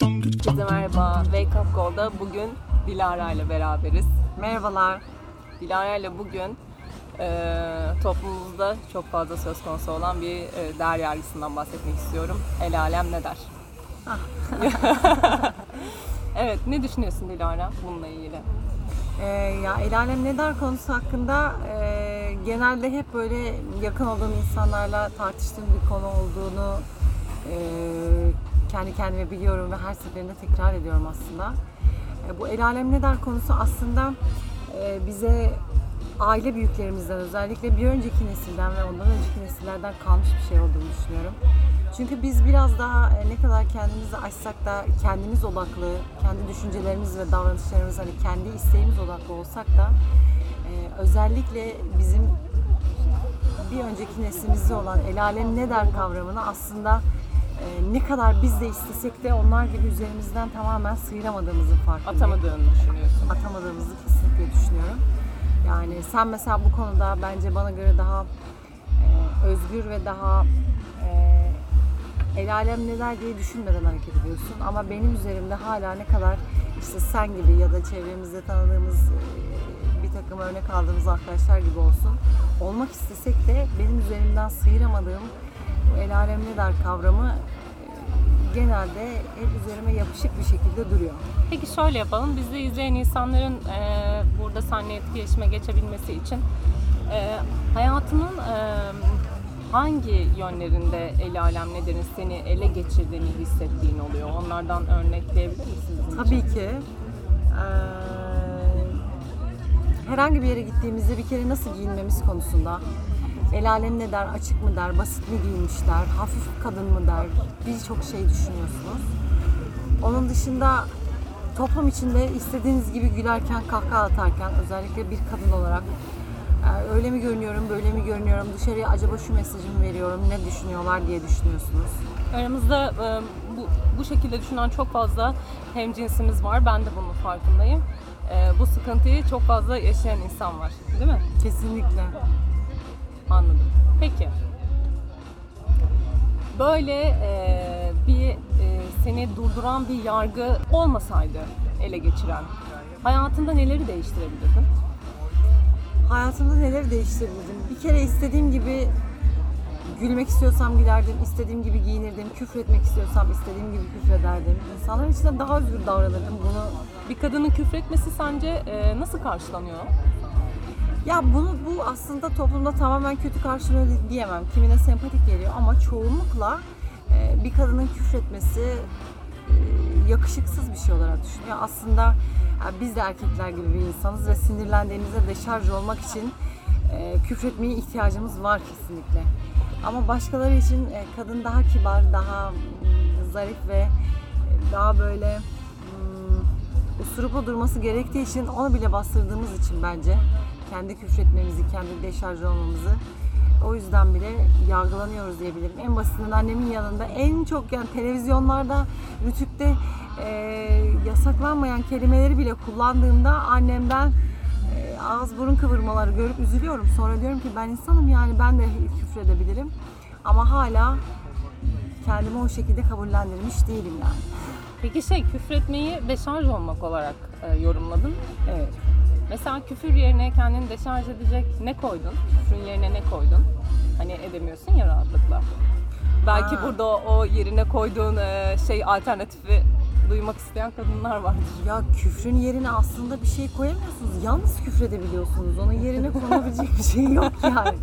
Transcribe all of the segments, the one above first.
Herkese merhaba. Wake Up Call'da bugün Dilara ile beraberiz. Merhabalar. Dilara ile bugün e, toplumumuzda çok fazla söz konusu olan bir e, değer yargısından bahsetmek istiyorum. El alem ne der? evet, ne düşünüyorsun Dilara bununla ilgili? Ee, ya el alem ne der konusu hakkında e, genelde hep böyle yakın olduğum insanlarla tartıştığım bir konu olduğunu e, kendi kendime biliyorum ve her seferinde tekrar ediyorum aslında. E, bu el alem ne der konusu aslında e, bize aile büyüklerimizden özellikle bir önceki nesilden ve ondan önceki nesillerden kalmış bir şey olduğunu düşünüyorum. Çünkü biz biraz daha e, ne kadar kendimizi açsak da kendimiz odaklı, kendi düşüncelerimiz ve davranışlarımız hani kendi isteğimiz odaklı olsak da e, özellikle bizim bir önceki neslimizde olan el alem ne der kavramını aslında e, ne kadar biz de istesek de onlar gibi üzerimizden tamamen sıyıramadığımızın farkındayım Atamadığını düşünüyorsun. atamadığımızı kesinlikle düşünüyorum. Yani sen mesela bu konuda bence bana göre daha e, özgür ve daha e, el alem neler diye düşünmeden hareket ediyorsun. Ama benim üzerimde hala ne kadar işte sen gibi ya da çevremizde tanıdığımız e, bir takım örnek aldığımız arkadaşlar gibi olsun. Olmak istesek de benim üzerimden sıyıramadığım bu el alem ne der kavramı e, genelde hep üzerime yapışık bir şekilde duruyor. Peki şöyle yapalım. Bizde izleyen insanların e, burada seninle etkileşime geçebilmesi için e, hayatının e, hangi yönlerinde el alem nederin seni ele geçirdiğini hissettiğin oluyor? Onlardan örnekleyebilir misin bizim için? Tabii ki. Eee, herhangi bir yere gittiğimizde bir kere nasıl giyinmemiz konusunda el alem ne der, açık mı der, basit mi giyinmişler, hafif kadın mı der birçok şey düşünüyorsunuz. Onun dışında toplum içinde istediğiniz gibi gülerken, kahkaha atarken özellikle bir kadın olarak e, öyle mi görünüyorum, böyle mi görünüyorum, dışarıya acaba şu mesajımı veriyorum, ne düşünüyorlar diye düşünüyorsunuz. Aramızda e, bu, bu şekilde düşünen çok fazla hemcinsimiz var. Ben de bunun farkındayım. E, bu sıkıntıyı çok fazla yaşayan insan var. Değil mi? Kesinlikle. Anladım. Peki. Böyle e, bir e, seni durduran bir yargı olmasaydı ele geçiren, hayatında neleri değiştirebilirdin? Hayatımda neler değiştirebildim? Bir kere istediğim gibi gülmek istiyorsam gülerdim, istediğim gibi giyinirdim, küfretmek istiyorsam istediğim gibi küfrederdim. İnsanların içinde daha özgür davranırdım. Bunu Bir kadının küfretmesi sence e, nasıl karşılanıyor? ya bunu bu aslında toplumda tamamen kötü karşılanıyor diyemem. Kimine sempatik geliyor ama çoğunlukla e, bir kadının küfretmesi e, yakışıksız bir şey olarak düşünüyor. Aslında ya biz de erkekler gibi bir insanız ve sinirlendiğimizde deşarj olmak için e, küfretmeye ihtiyacımız var kesinlikle. Ama başkaları için e, kadın daha kibar, daha mm, zarif ve e, daha böyle mm, usuruplu durması gerektiği için onu bile bastırdığımız için bence kendi küfretmemizi, kendi deşarj olmamızı o yüzden bile yargılanıyoruz diyebilirim. En basitinden annemin yanında en çok yani televizyonlarda, rütükte e, yasaklanmayan kelimeleri bile kullandığımda annemden ağız burun kıvırmaları görüp üzülüyorum. Sonra diyorum ki ben insanım yani ben de küfredebilirim. Ama hala kendimi o şekilde kabullendirmiş değilim yani. Peki şey küfretmeyi deşarj olmak olarak e, yorumladın. Evet. Mesela küfür yerine kendini deşarj edecek ne koydun? Küfrün yerine ne koydun? Hani edemiyorsun ya rahatlıkla. Belki Ha. burada o, o yerine koyduğun e, şey alternatifi duymak isteyen kadınlar vardır. Ya küfrün yerine aslında bir şey koyamıyorsunuz. Yalnız küfredebiliyorsunuz. Onun yerine konabilecek bir şey yok yani.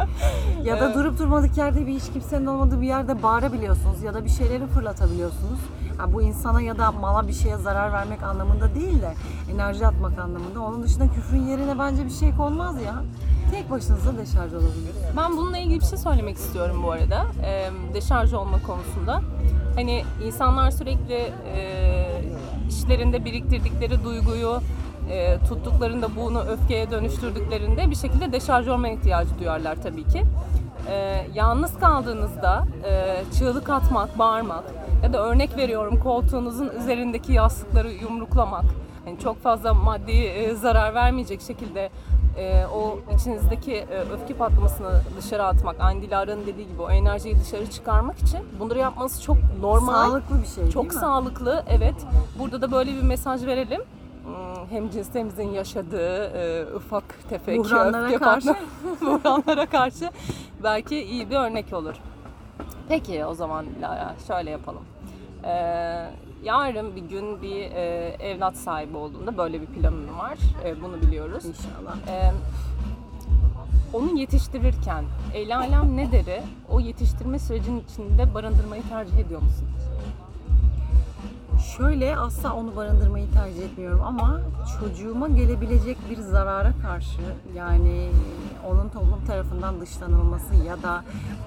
Ya da Evet. durup durmadık yerde bir hiç kimsenin olmadığı bir yerde bağırabiliyorsunuz ya da bir şeyleri fırlatabiliyorsunuz. Ha, bu insana ya da mala bir şeye zarar vermek anlamında değil de enerji atmak anlamında. Onun dışında küfrün yerine bence bir şey konmaz ya. Tek başınıza deşarj olabilir. Ben bununla ilgili bir şey söylemek istiyorum bu arada. E, deşarj olma konusunda. Hani insanlar sürekli e, işlerinde biriktirdikleri duyguyu e, tuttuklarında bunu öfkeye dönüştürdüklerinde bir şekilde deşarj olma ihtiyacı duyarlar tabii ki. E, yalnız kaldığınızda e, çığlık atmak, bağırmak ya da örnek veriyorum koltuğunuzun üzerindeki yastıkları yumruklamak, hani çok fazla maddi e, zarar vermeyecek şekilde e, o içinizdeki e, öfke patlamasını dışarı atmak, aynı Dilara'nın dediği gibi o enerjiyi dışarı çıkarmak için bunları yapmanız çok normal. Sağlıklı bir şey Çok sağlıklı, evet. Burada da böyle bir mesaj verelim. Hmm, Hem cinslerimizin yaşadığı e, ufak tefek Buhranlara öfke karşı. buhranlara karşı belki iyi bir örnek olur. Peki o zaman Lara şöyle yapalım. Ee, yarın bir gün bir e, evlat sahibi olduğunda böyle bir planın var. E, bunu biliyoruz. İnşallah. Ee, onu yetiştirirken el alem ne deri o yetiştirme sürecinin içinde barındırmayı tercih ediyor musun? Şöyle asla onu barındırmayı tercih etmiyorum ama çocuğuma gelebilecek bir zarara karşı yani onun toplum tarafından dışlanılması ya da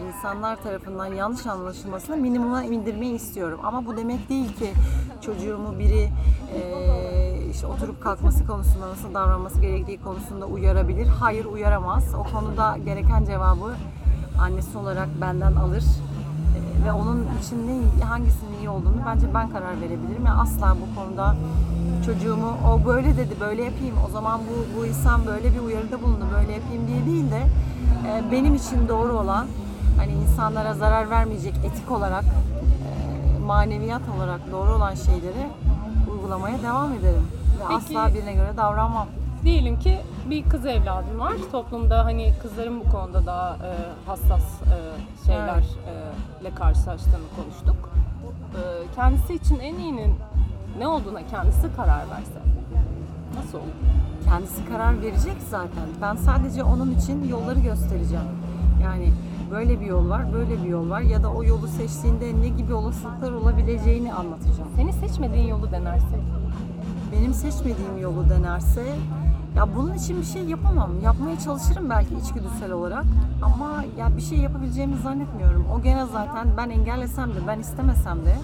insanlar tarafından yanlış anlaşılmasını minimuma indirmeyi istiyorum. Ama bu demek değil ki çocuğumu biri eee, işte oturup kalkması konusunda nasıl davranması gerektiği konusunda uyarabilir. Hayır uyaramaz. O konuda gereken cevabı annesi olarak benden alır. Ee, ve onun için ne, hangisinin iyi olduğunu bence ben karar verebilirim. Yani asla bu konuda çocuğumu o böyle dedi böyle yapayım o zaman bu, bu insan böyle bir uyarıda bulundu böyle yapayım diye değil de e, benim için doğru olan hani insanlara zarar vermeyecek etik olarak e, maneviyat olarak doğru olan şeyleri uygulamaya devam ederim. Ve Peki- asla birine göre davranmam. Diyelim ki bir kız evladın var. Toplumda hani kızların bu konuda daha e, hassas e, şeylerle karşılaştığını konuştuk. E, kendisi için en iyinin ne olduğuna kendisi karar verse nasıl olur? Kendisi karar verecek zaten. Ben sadece onun için yolları göstereceğim. Yani böyle bir yol var, böyle bir yol var ya da o yolu seçtiğinde ne gibi olasılıklar olabileceğini anlatacağım. Seni seçmediğin yolu denerse Benim seçmediğim yolu denerse ya bunun için bir şey yapamam. Yapmaya çalışırım belki içgüdüsel olarak ama ya bir şey yapabileceğimi zannetmiyorum. O gene zaten ben engellesem de ben istemesem de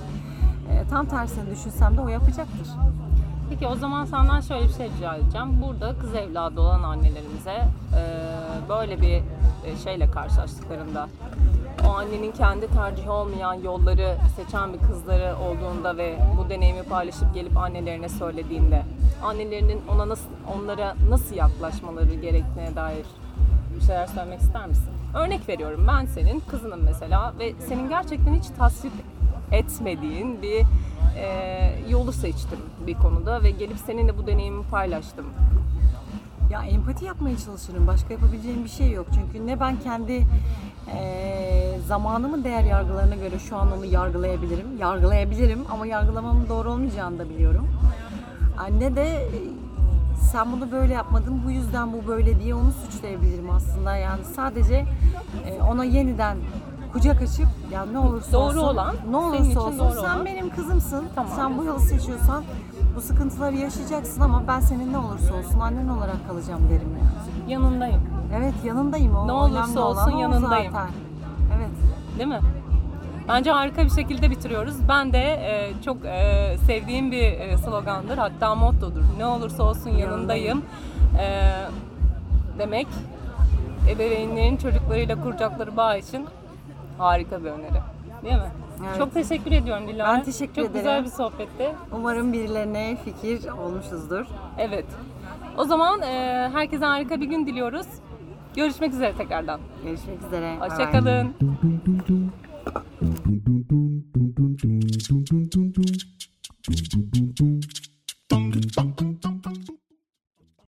e, tam tersini düşünsem de o yapacaktır. Peki o zaman senden şöyle bir şey rica edeceğim. Burada kız evladı olan annelerimize e, böyle bir e, şeyle karşılaştıklarında o annenin kendi tercihi olmayan yolları seçen bir kızları olduğunda ve bu deneyimi paylaşıp gelip annelerine söylediğinde annelerinin ona nasıl onlara nasıl yaklaşmaları gerektiğine dair bir şeyler söylemek ister misin? Örnek veriyorum ben senin kızının mesela ve senin gerçekten hiç tasvip etmediğin bir e, yolu seçtim bir konuda ve gelip seninle bu deneyimi paylaştım. Ya empati yapmaya çalışırım. Başka yapabileceğim bir şey yok. Çünkü ne ben kendi eee zamanımın değer yargılarına göre şu an onu yargılayabilirim. Yargılayabilirim ama yargılamamın doğru olmayacağını da biliyorum. Anne de e, sen bunu böyle yapmadın bu yüzden bu böyle diye onu suçlayabilirim aslında. Yani sadece e, ona yeniden kucak açıp ya ne olursa Doğru olsun olan, ne senin olursa için olsun doğru sen olan. benim kızımsın. Tamam. Sen bu yolu seçiyorsan bu sıkıntıları yaşayacaksın ama ben senin ne olursa olsun annen olarak kalacağım derim yani. Yanındayım. Evet yanındayım o Ne olursa olan olsun yanındayım. zaten. Evet. Değil mi? Bence harika bir şekilde bitiriyoruz. Ben de e, çok e, sevdiğim bir e, slogandır. Hatta mottodur. Ne olursa olsun yanındayım. E, demek ebeveynlerin çocuklarıyla kuracakları bağ için harika bir öneri. Değil mi? Evet. Çok teşekkür ediyorum Dilara. Ben teşekkür çok ederim. güzel bir sohbetti. Umarım birilerine fikir olmuşuzdur. Evet. O zaman e, herkese harika bir gün diliyoruz. Görüşmek üzere tekrardan. Görüşmek üzere. Hoşçakalın. Dum dum